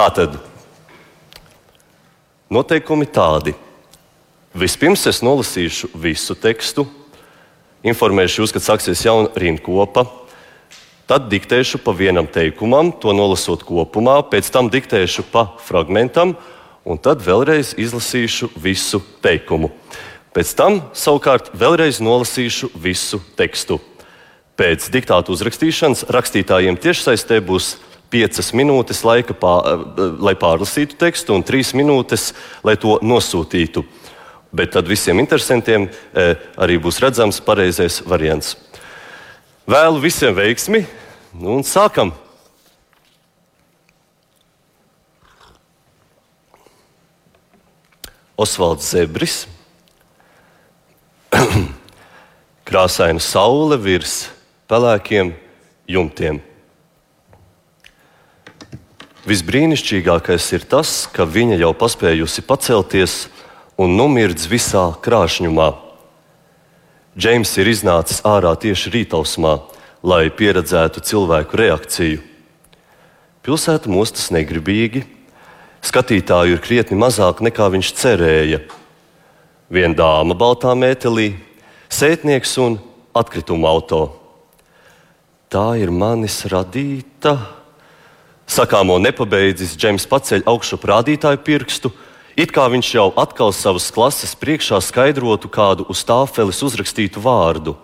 Tātad noteikumi tādi. Vispirms es nolasīšu visu tekstu, informēšu jūs, kad sāksies jauna rindkopa. Tad diktēšu pa vienam teikumam, to nolasot kopumā, pēc tam diktēšu pa fragmentam, un tad vēlreiz izlasīšu visu teikumu. Pēc tam savukārt vēlreiz nolasīšu visu tekstu. Pēc diktātu uzrakstīšanas rakstītājiem tiešsaistē būs 5 minūtes laika, pār, lai pārlasītu tekstu, un 3 minūtes, lai to nosūtītu. Bet tad visiem interesantiem e, arī būs redzams pareizais variants. Vēlu visiem veiksmi, nu, un sākam! Osvalds Zebris, krāsaina saule virs pelēkiem jumtiem. Visbrīnišķīgākais ir tas, ka viņa jau paspējusi pacelties un numirdz visā krāšņumā. Džeims ir iznācis ārā tieši rītausmā, lai pieredzētu cilvēku reakciju. Pilsēta mostas negribīgi, skatītāju ir krietni mazāk nekā viņš cerēja. Viena dāma baltā mētelī, sētnieks un atkrituma auto. Tā ir manis radīta Sakāmo nepabeidzis, Džeims paceļ augšu rādītāju pirkstu, it kā viņš jau atkal savas klases priekšā skaidrotu kādu uz tāfeles uzrakstītu vārdu.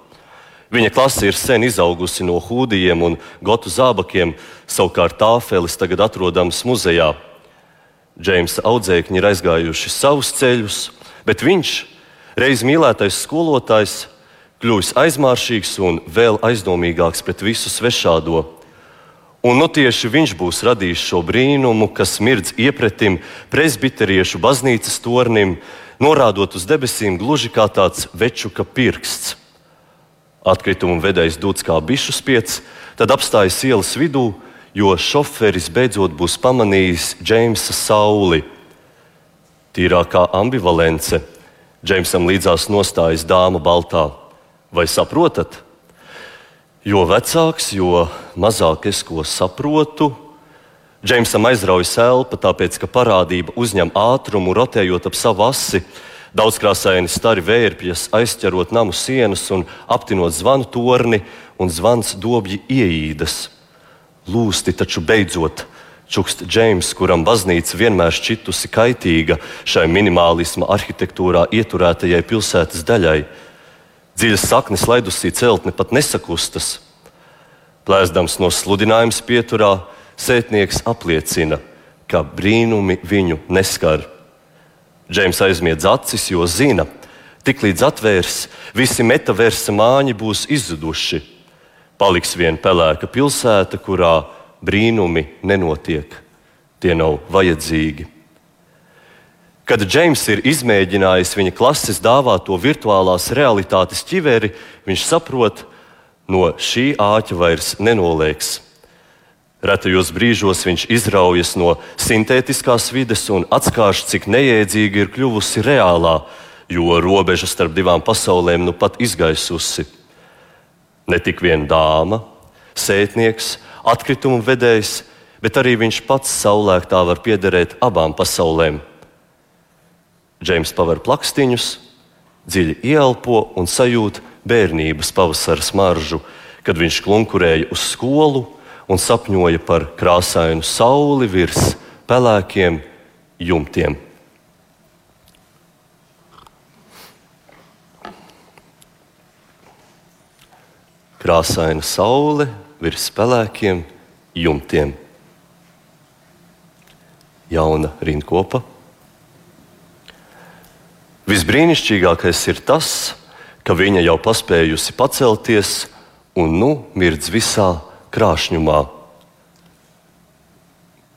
Viņa klase ir sen izaugusi no hūdijiem un gotu zābakiem, savukārt tāfeles tagad atrodams muzejā. Džeimsa audzēkņi ir aizgājuši savus ceļus, bet viņš, reiz mīlētais skolotājs, kļuvis aizmāršīgs un vēl aizdomīgāks pret visu svešādo. Un nu tieši viņš būs radījis šo brīnumu, kas mirdz iepretim presbiteriešu baznīcas tornim, norādot uz debesīm gluži kā tāds večuka pirksts. Atkritumu vedējs dūts kā bišu spiets, tad apstājas ielas vidū, jo šoferis beidzot būs pamanījis Džeimsa sauli. Tīrākā ambivalence Džeimsam līdzās nostājas dāma baltā. Vai saprotat? Jo vecāks, jo mazāk es ko saprotu. Džeimsam aizraujas elpa, tāpēc ka parādība uzņem ātrumu, rotējot ap savu asi. Daudzkrāsaini stari vērpjas, aizķerot namu sienas un aptinot zvanu torni, un zvans dobji ieīdas. Lūsti taču beidzot, čukst Džeims, kuram baznīca vienmēr šķitusi kaitīga šai minimālisma arhitektūrā ieturētajai pilsētas daļai. Dziļas saknes laidusī celtne pat nesakustas. Plēsdams no sludinājuma pieturā, sētnieks apliecina, ka brīnumi viņu neskar. Džeims aizmiedz acis, jo zina, tiklīdz atvērs, visi metaversa māņi būs izzuduši. Paliks viena pelēka pilsēta, kurā brīnumi nenotiek. Tie nav vajadzīgi. Kad Džeims ir izmēģinājis viņa klases dāvāto virtuālās realitātes ķiveri, viņš saprot, no šī āķa vairs nenolieks. Retajos brīžos viņš izraujas no sintētiskās vides un atskāž, cik neiedzīga ir kļuvusi reālā, jo robeža starp divām pasaulēm nu pat izgaisusi. Ne tik viena dāma, sētnieks, atkritumu vedējs, bet arī viņš pats saulēktā var piederēt abām pasaulēm. Džeims paver plakstiņus, dziļi ieelpo un sajūt bērnības pavasara smaržu, kad viņš klunkurēja uz skolu un sapņoja par krāsainu sauli virs pelēkiem jumtiem. Krāsaina saule virs pelēkiem jumtiem. Jauna rindkopa Visbrīnišķīgākais ir tas, ka viņa jau paspējusi pacelties un nu mirdz visā krāšņumā.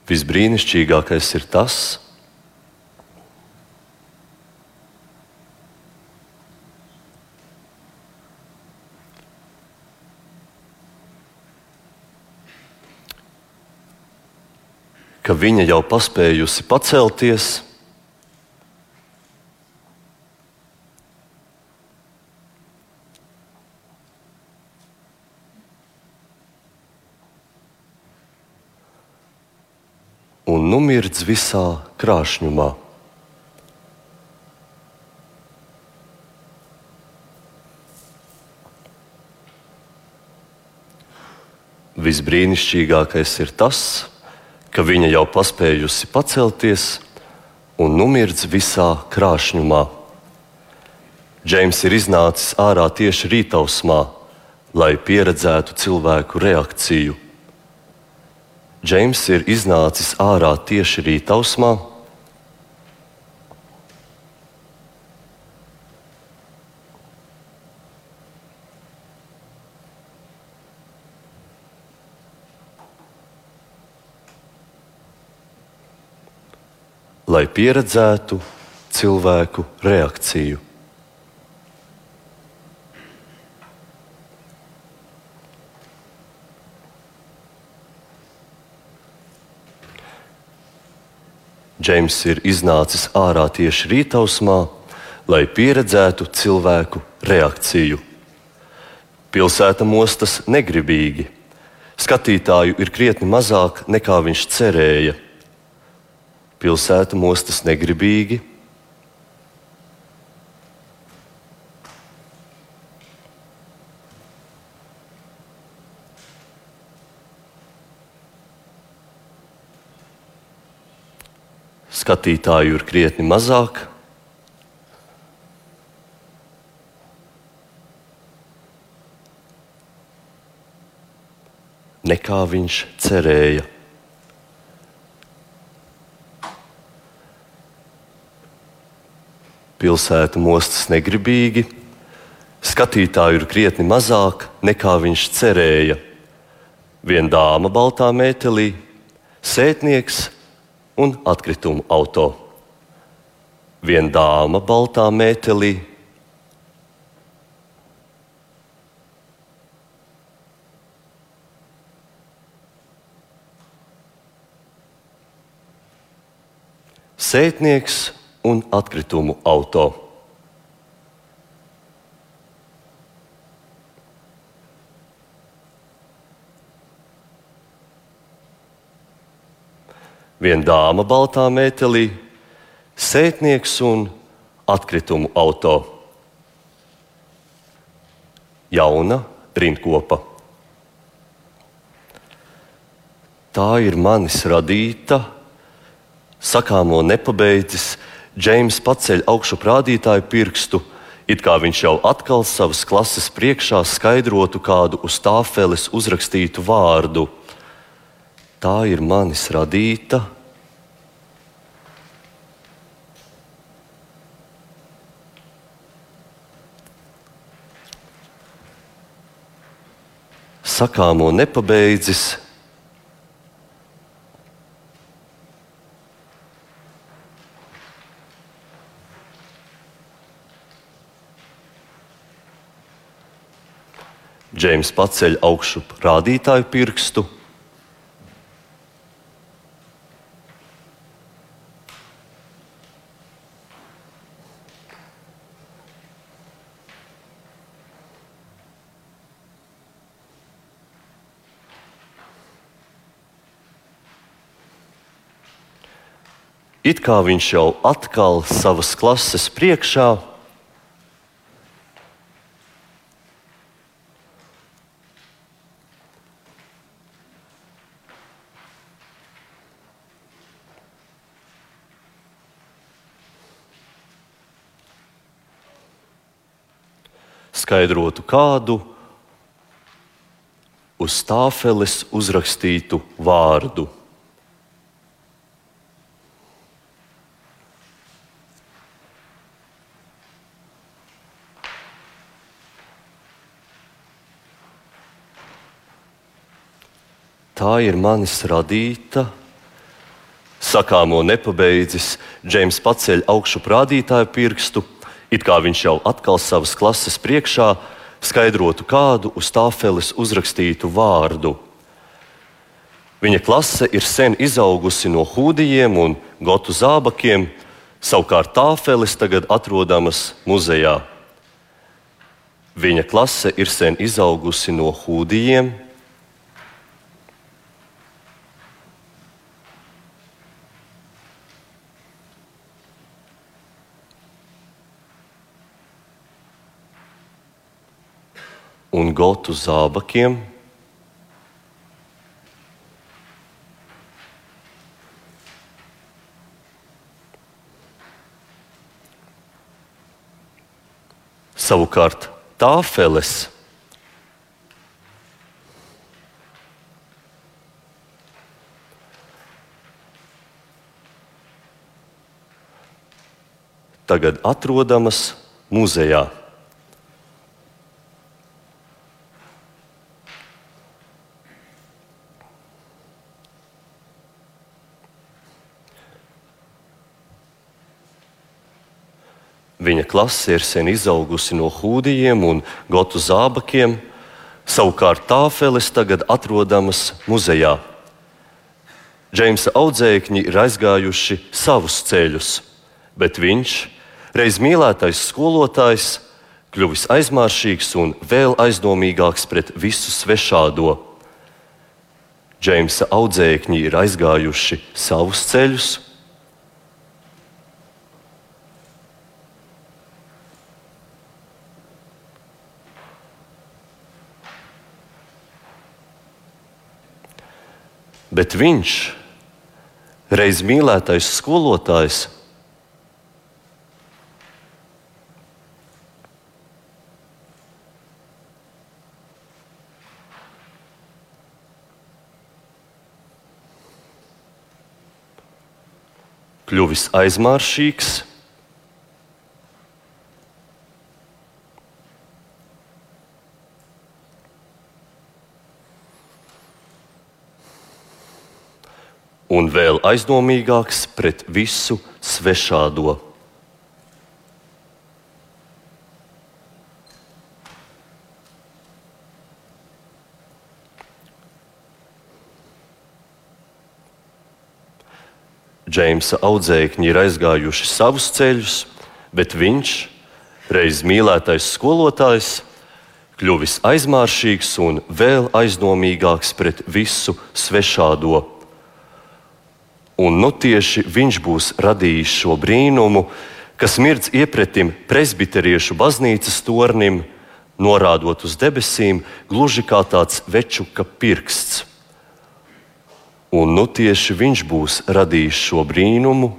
Visbrīnišķīgākais ir tas, ka viņa jau paspējusi pacelties un numirdz visā krāšņumā. Visbrīnišķīgākais ir tas, ka viņa jau paspējusi pacelties un numirdz visā krāšņumā. Džeims ir iznācis ārā tieši rītausmā, lai pieredzētu cilvēku reakciju. Džeims ir iznācis ārā tieši rītausmā, lai pieredzētu cilvēku reakciju. Džeims ir iznācis ārā tieši rītausmā, lai pieredzētu cilvēku reakciju. Pilsēta mostas negribīgi. Skatītāju ir krietni mazāk nekā viņš cerēja pilsēta mostas negribīgi. Skatītāju ir krietni mazāk. Nekā viņš cerēja. pilsētu mostas negribīgi, skatītāju ir krietni mazāk nekā viņš cerēja. Viena dāma baltā mētelī, sētnieks un atkritumu auto. Viena dāma baltā mētelī. Sētnieks un atkritumu auto. Viena dāma baltā metālī, sētnieks un atkritumu auto. Jauna rindkopa. Tā ir manis radīta, sakāmo nepabeidzis, Džeims paceļ augšu rādītāju pirkstu, it kā viņš jau atkal savas klases priekšā skaidrotu kādu uz tāfeles uzrakstītu vārdu. Tā ir manis radīta. Sakāmo nepabeidzis, Džeims paceļ augšu rādītāju pirkstu. It kā viņš jau atkal savas klases priekšā skaidrotu kādu uz tāfeles uzrakstītu vārdu. Tā ir manis radīta, sakāmo nepabeidzis, Džeims paceļ augšu rādītāju pirkstu It kā viņš jau atkal savas klases priekšā skaidrotu kādu uz tāfeles uzrakstītu vārdu. Viņa klase ir sen izaugusi no hūdijiem un gotu zābakiem, savukārt tāfeles tagad atrodamas muzejā. Viņa klase ir sen izaugusi no hūdijiem, un gotu zābakiem. Savukārt tāfeles tagad atrodamas muzejā. Viņa klase ir sen izaugusi no hūdijiem un gotu zābakiem, savukārt tāfeles tagad atrodamas muzejā. Džeimsa audzēkņi ir aizgājuši savus ceļus, bet viņš, reiz mīlētais skolotājs, kļuvis aizmāršīgs un vēl aizdomīgāks pret visu svešādo. Džeimsa audzēkņi ir aizgājuši savus ceļus, bet viņš, reiz mīlētais skolotājs, kļuvis aizmāršīgs. Un vēl aizdomīgāks pret visu svešādo. Džeimsa audzēkņi ir aizgājuši savus ceļus, bet viņš, reiz mīlētais skolotājs, kļuvis aizmāršīgs un vēl aizdomīgāks pret visu svešādo. Un nu tieši viņš būs radījis šo brīnumu, kas mirdz iepretim presbiteriešu baznīcas tornim, norādot uz debesīm, gluži kā tāds večuka pirksts. Un nu tieši viņš būs radījis šo brīnumu.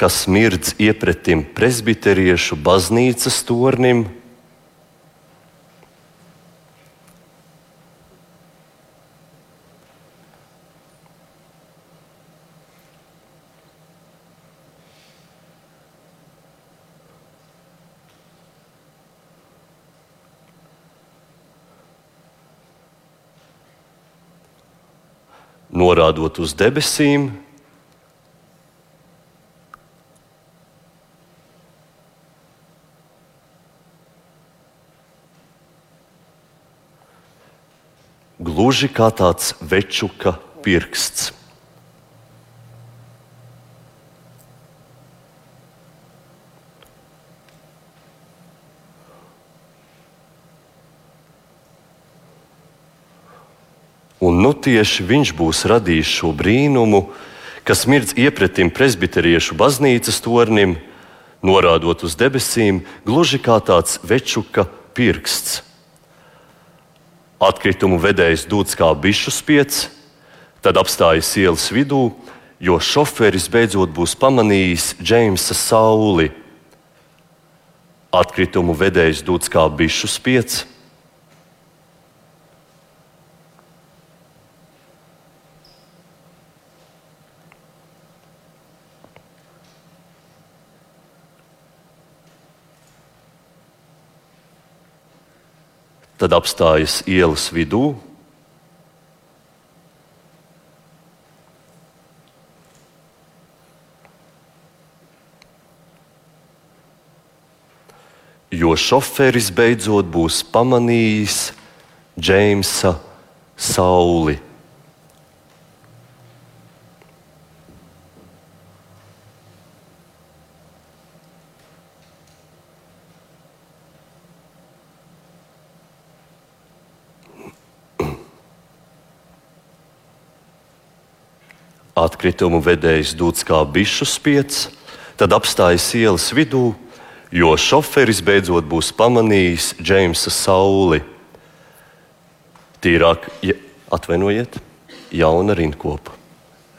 Kas mirdz iepretim presbiteriešu baznīcas tornim, norādot uz debesīm, gluži kā tāds večuka pirksts. Un nu tieši viņš būs radījis šo brīnumu, kas mirdz iepretim presbiteriešu baznīcas tornim, norādot uz debesīm, gluži kā tāds večuka pirksts. Atkritumu vedējs dūts kā bišu spiets, tad apstājas ielas vidū, jo šoferis beidzot būs pamanījis Džeimsa sauli. Atkritumu vedējs dūts kā bišu spiets. Tad apstājas ielas vidū. Jo šoferis beidzot būs pamanījis Džeimsa sauli. Atkritumu vedējs dūts kā bišu spiets, tad apstājas ielas vidū, jo šoferis beidzot būs pamanījis Džeimsa sauli. Tīrāk, ja, atvainojiet, jauna rindkopa.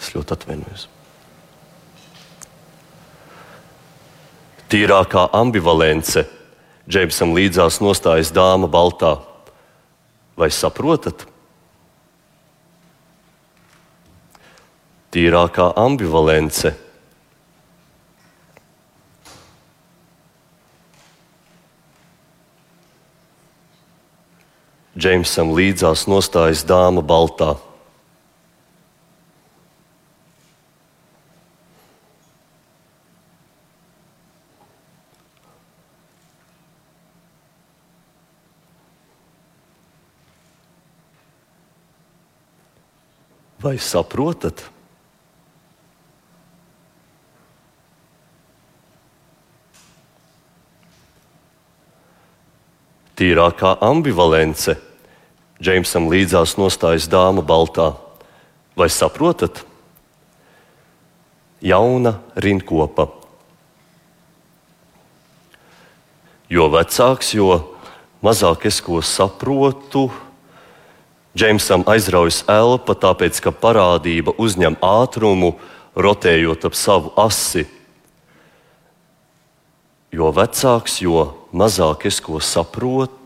Es ļoti atvainojos. Tīrākā ambivalence Džeimsam līdzās nostājas dāma baltā. Vai saprotat? Tīrākā ambivalence. Džeimsam līdzās nostājas dāma baltā. Vai saprotat? Tīrākā ambivalence. Džeimsam līdzās nostājas dāma baltā. Vai saprotat? Jauna rindkopa. Jo vecāks, jo mazāk es ko saprotu. Džeimsam aizraujas elpa, tāpēc ka parādība uzņem ātrumu, rotējot ap savu asi. Jo vecāks, jo mazāk es ko saprotu.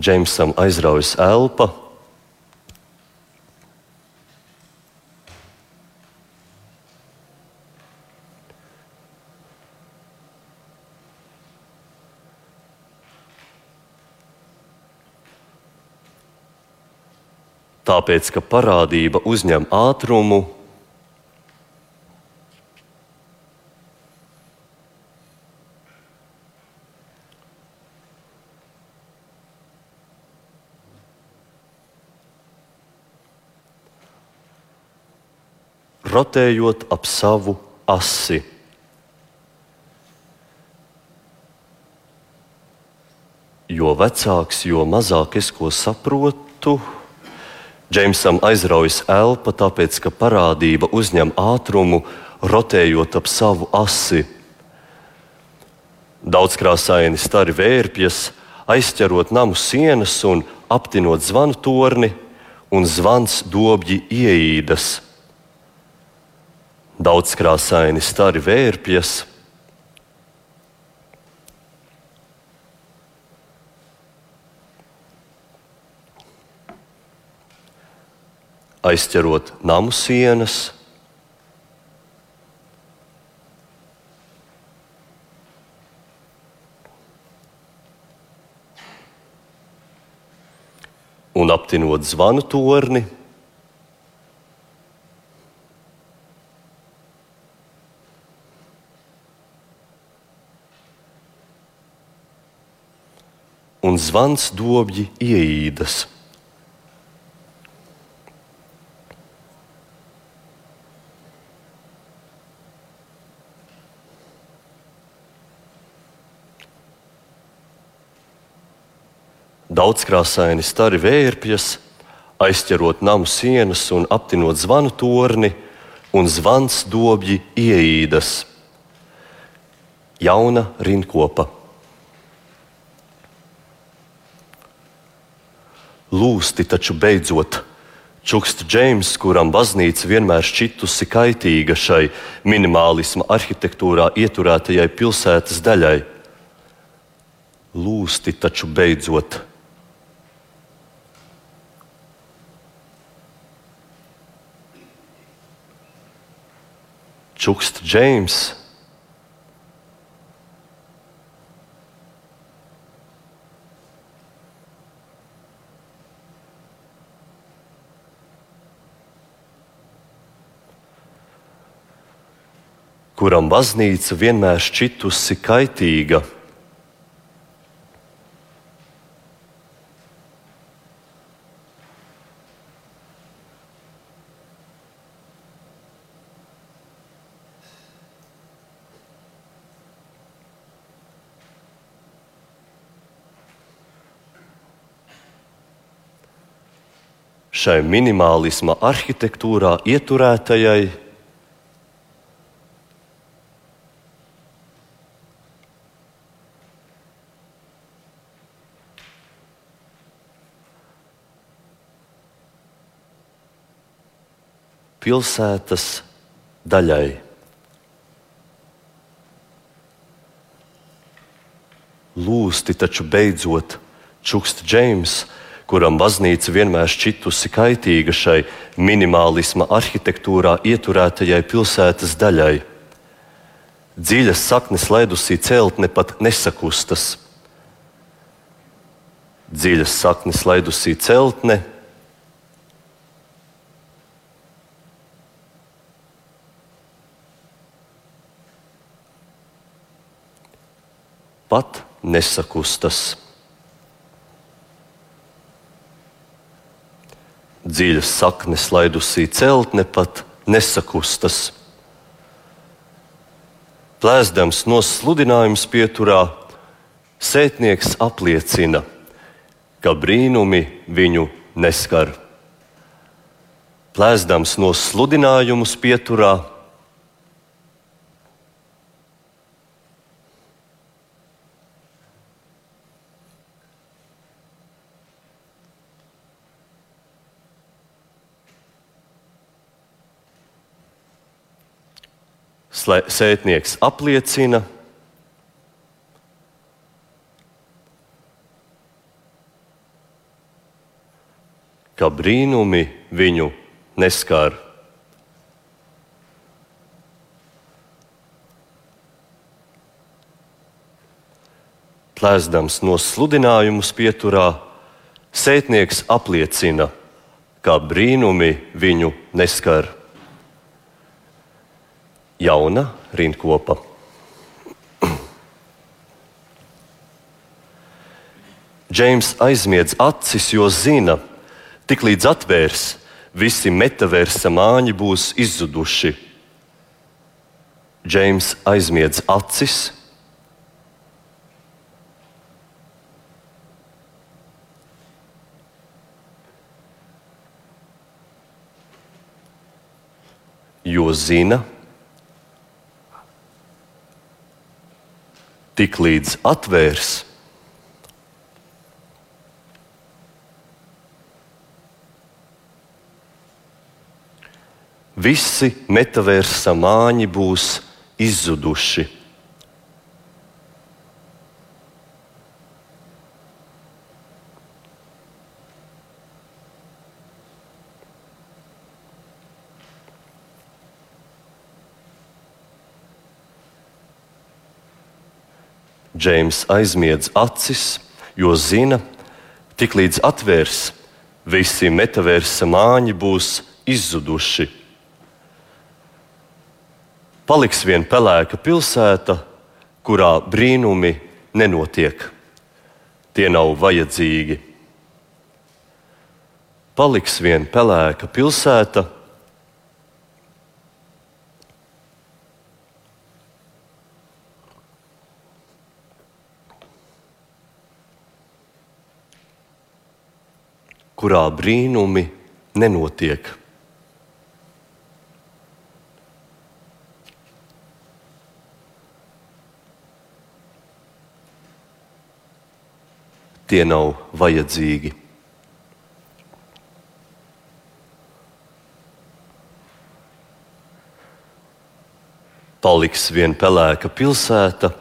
Džeimsam aizraujas elpa. Tāpēc ka parādība uzņem ātrumu. Rotējot ap savu asi. Jo vecāks, jo mazāk es ko saprotu, Džeimsam aizraujas elpa, tāpēc ka parādība uzņem ātrumu, rotējot ap savu asi. Daudzkrāsaini stari vērpjas, aizķerot namu sienas un aptinot zvanu torni, un zvans dobji ieīdas. Daudzkrāsaini stari vērpjas, aizķerot namu sienas. Un aptinot zvanu torni, un zvans dobji ieīdas. Daudzkrāsaini stari vērpjas, aizķerot namu sienas un aptinot zvanu torni, un zvans dobji ieīdas. Jauna rindkopa. Lūsti taču beidzot, čukst Džeims, kuram baznīca vienmēr šķitusi kaitīga šai minimālisma arhitektūrā ieturētajai pilsētas daļai. Lūsti taču beidzot, čukst Džeims. kuram baznīca vienmēr šķitusi kaitīga. Šai minimālisma arhitektūrā ieturētajai pilsētas daļai. Lūsti taču beidzot čukst Džeims, kuram baznīca vienmēr šķitusi kaitīga šai minimālisma arhitektūrā ieturētajai pilsētas daļai. Dziļas saknes ledusī celtne pat nesakustas. Dziļas saknes ledusī celtne pat nesakustas. Dziļas saknes laidusī celtne pat nesakustas. Plēsdams no sludinājuma pieturā, sētnieks apliecina, ka brīnumi viņu neskar. Plēsdams no sludinājuma pieturā, sētnieks apliecina, ka brīnumi viņu neskar. Plēsdams no sludinājumus pieturā, sētnieks apliecina, ka brīnumi viņu neskar jauna rindkopa. Džeims aizmiedz acis, jo zina, tik līdz atvērs, visi metavērsa māņi būs izzuduši. Džeims aizmiedz acis. Jo zina, tik līdz atvērs. Visi metavērsa māņi būs izzuduši. Džeims aizmiedz acis, jo zina, tik līdz atvērs, visi metavērsa māņi būs izzuduši. Paliks vien pelēka pilsēta, kurā brīnumi nenotiek. Tie nav vajadzīgi. Paliks vien pelēka pilsēta, kurā brīnumi nenotiek. Tie nav vajadzīgi. Paliks viena pelēka pilsēta,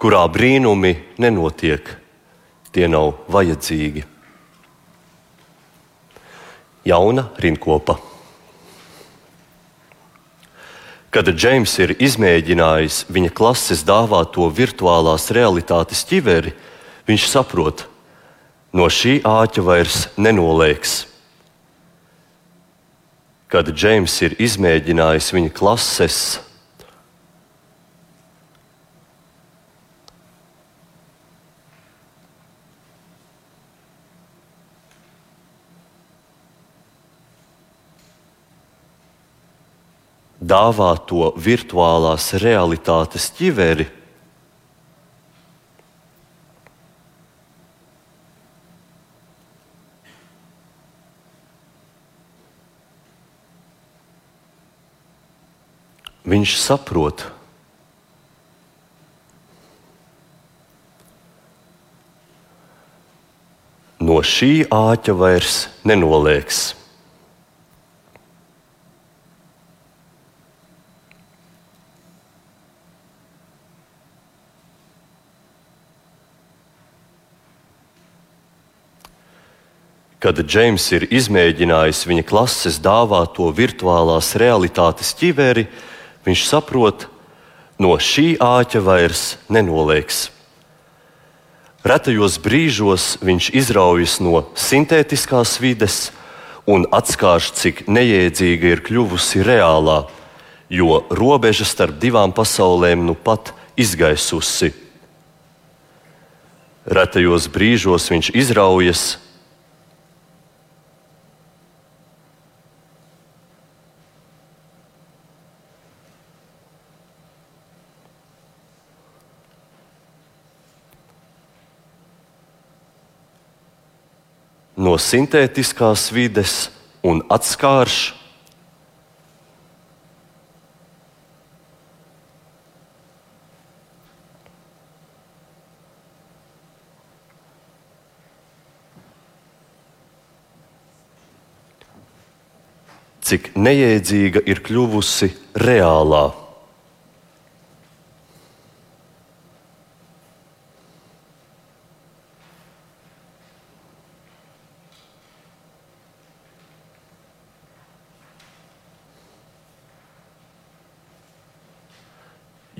kurā brīnumi nenotiek. Tie nav vajadzīgi jauna rindkopa. Kad Džeims ir izmēģinājis viņa klases dāvāto virtuālās realitātes ķiveri, viņš saprot, no šī āķa vairs nenolēks. Kad Džeims ir izmēģinājis viņa klases dāvāto virtuālās realitātes ķiveri. Viņš saprot, no šī āķa vairs nenolieks. Kad Džeims ir izmēģinājis viņa klases dāvāto virtuālās realitātes ķiveri, viņš saprot, no šī āķa vairs nenolieks. Retajos brīžos viņš izraujas no sintētiskās vides un atskāž, cik neiedzīga ir kļuvusi reālā, jo robeža starp divām pasaulēm nu pat izgaisusi. Retajos brīžos viņš izraujas no sintētiskās vides un atskārš. Cik neiedzīga ir kļuvusi reālā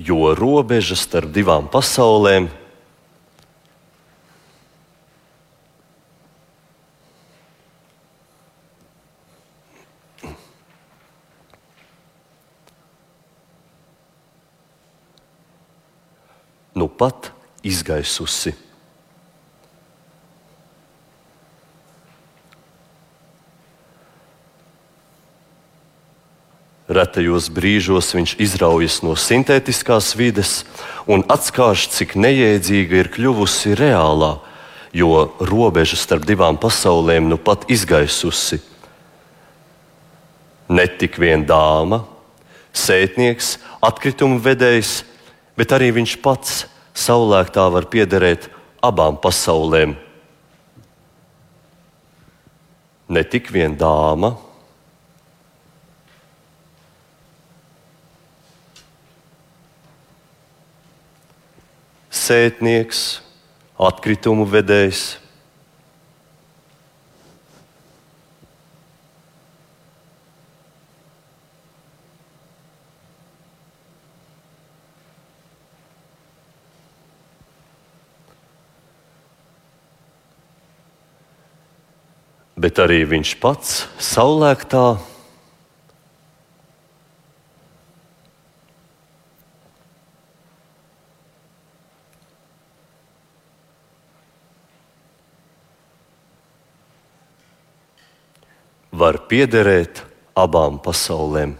jo robeža starp divām pasaulēm nu pat izgaisusi. Retajos brīžos viņš izraujas no sintētiskās vides un atskāž, cik neiedzīga ir kļuvusi reālā, jo robeža starp divām pasaulēm nu pat izgaisusi. Ne tik vien dāma, sētnieks, atkritumu vedējs, bet arī viņš pats saulēktā var piederēt abām pasaulēm. Ne tik vien dāma, sētnieks, atkritumu vedējs. Bet arī viņš pats saulēktā var piederēt abām pasaulēm.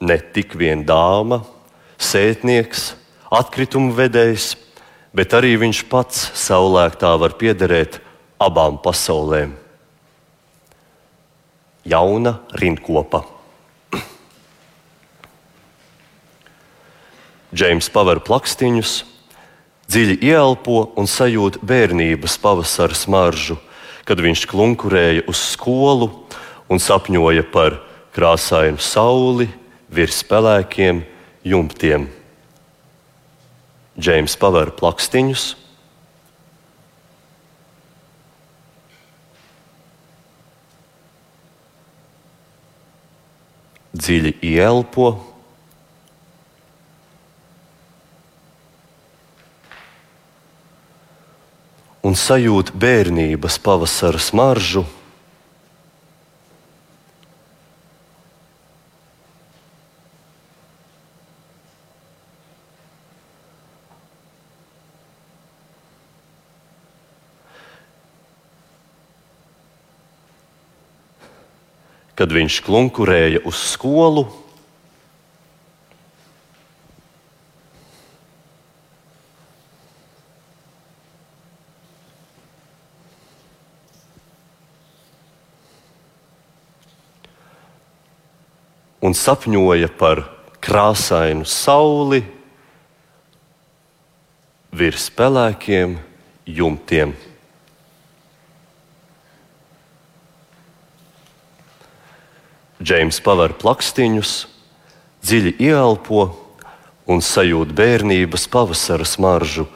Ne tik vien dāma, sētnieks, atkritumu vedējs, bet arī viņš pats saulēktā var piederēt abām pasaulēm. Jauna rindkopa. Džeims paver plakstiņus, dziļi ieelpo un sajūt bērnības pavasara smaržu, kad viņš klunkurēja uz skolu un sapņoja par krāsainu sauli virs pelēkiem jumtiem. Džeims paver plakstiņus. Dziļi ieelpo un sajūt bērnības pavasara smaržu. Kad viņš klunkurēja uz skolu, un sapņoja par krāsainu sauli virs pelēkiem jumtiem. Džeims paver plakstiņus, dziļi ieelpo un sajūt bērnības pavasara smaržu,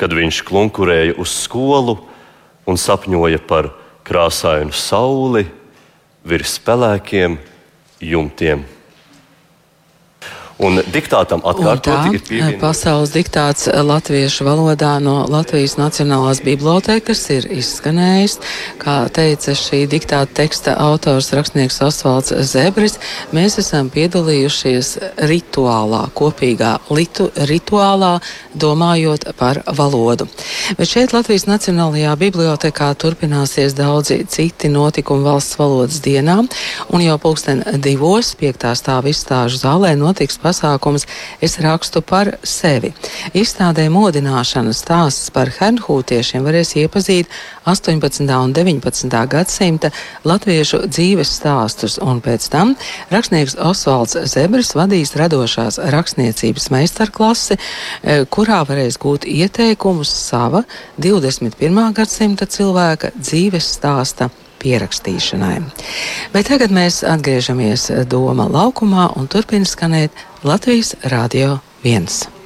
kad viņš klunkurēja uz skolu un sapņoja par krāsainu sauli virs pelēkiem jumtiem. Un diktātam atkārtoti ir pievienots. Pasaules diktāts latviešu valodā no Latvijas Nacionālās bibliotekas ir izskanējis. Kā teica šī diktāta teksta autors rakstnieks Osvalds Zebris, mēs esam piedalījušies rituālā, kopīgā litu, rituālā, domājot par valodu. Bet šeit Latvijas Nacionālajā bibliotekā turpināsies daudzi citi notikumi valsts valodas dienā, un jau pulksten divos piektā stāva izstāžu zālē notiks pasākums Es rakstu par sevi. Izstādē modināšanas stāsts par hernhūtiešiem varēs iepazīt 18. un 19. gadsimta latviešu dzīves stāstus, un pēc tam rakstnieks Osvalds Zebris vadīs radošās rakstniecības meistarklasi, e, kurā varēs gūt ieteikumus sava 21. gadsimta cilvēka dzīves stāsta pierakstīšanai. Bet tagad mēs atgriežamies Doma laukumā un turpina skanēt Latvijas Rādio 1.